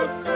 America.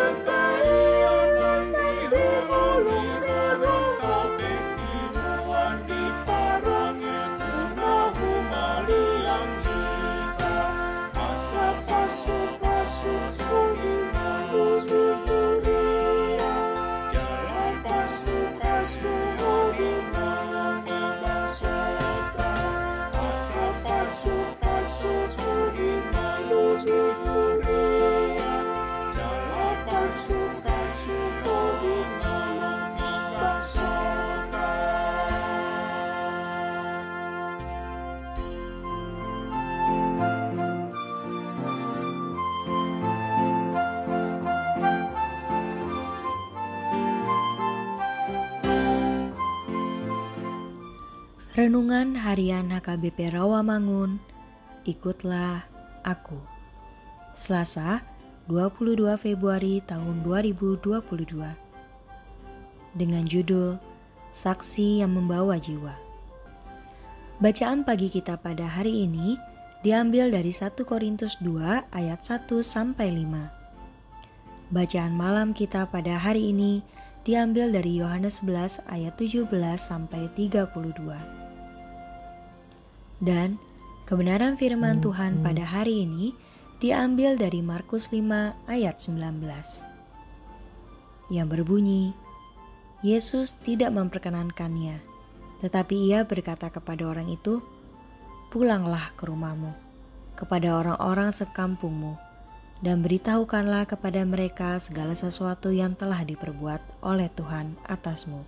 Renungan Harian HKBP Rawamangun, ikutlah aku. Selasa, 22 Februari tahun 2022. Dengan judul Saksi yang Membawa Jiwa. Bacaan pagi kita pada hari ini diambil dari 1 Korintus 2 ayat 1 sampai 5. Bacaan malam kita pada hari ini diambil dari Yohanes 11 ayat 17 sampai 32. Dan kebenaran firman Tuhan pada hari ini diambil dari Markus 5 ayat 19. Yang berbunyi, Yesus tidak memperkenankannya, tetapi ia berkata kepada orang itu, Pulanglah ke rumahmu, kepada orang-orang sekampungmu, dan beritahukanlah kepada mereka segala sesuatu yang telah diperbuat oleh Tuhan atasmu,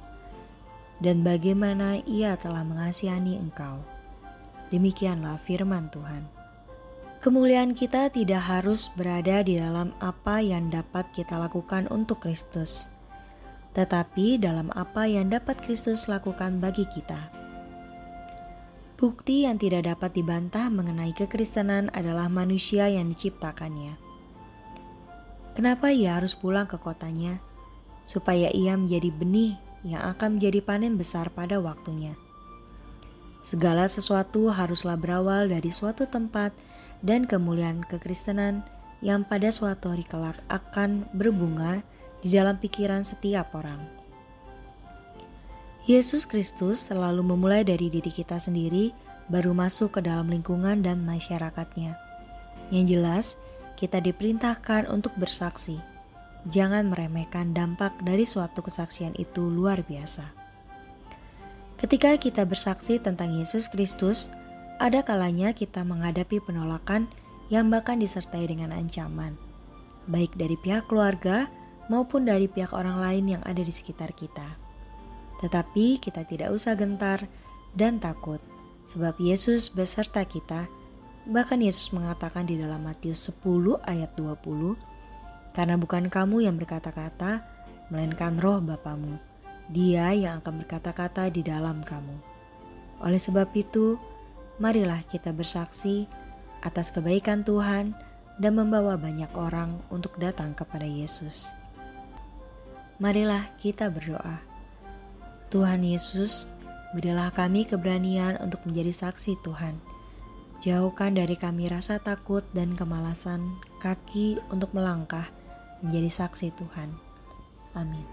dan bagaimana ia telah mengasihani engkau. Demikianlah firman Tuhan. Kemuliaan kita tidak harus berada di dalam apa yang dapat kita lakukan untuk Kristus, tetapi dalam apa yang dapat Kristus lakukan bagi kita. Bukti yang tidak dapat dibantah mengenai kekristenan adalah manusia yang diciptakannya. Kenapa ia harus pulang ke kotanya? Supaya ia menjadi benih yang akan menjadi panen besar pada waktunya. Segala sesuatu haruslah berawal dari suatu tempat dan kemuliaan kekristenan yang pada suatu hari kelak akan berbunga di dalam pikiran setiap orang. Yesus Kristus selalu memulai dari diri kita sendiri, baru masuk ke dalam lingkungan dan masyarakatnya. Yang jelas, kita diperintahkan untuk bersaksi. Jangan meremehkan dampak dari suatu kesaksian itu luar biasa. Ketika kita bersaksi tentang Yesus Kristus, ada kalanya kita menghadapi penolakan yang bahkan disertai dengan ancaman, baik dari pihak keluarga maupun dari pihak orang lain yang ada di sekitar kita. Tetapi kita tidak usah gentar dan takut, sebab Yesus beserta kita. Bahkan Yesus mengatakan di dalam Matius 10 ayat 20, Karena bukan kamu yang berkata-kata, melainkan roh Bapamu dia yang akan berkata-kata di dalam kamu. Oleh sebab itu, marilah kita bersaksi atas kebaikan Tuhan dan membawa banyak orang untuk datang kepada Yesus. Marilah kita berdoa. Tuhan Yesus, berilah kami keberanian untuk menjadi saksi Tuhan. Jauhkan dari kami rasa takut dan kemalasan kaki untuk melangkah menjadi saksi Tuhan. Amin.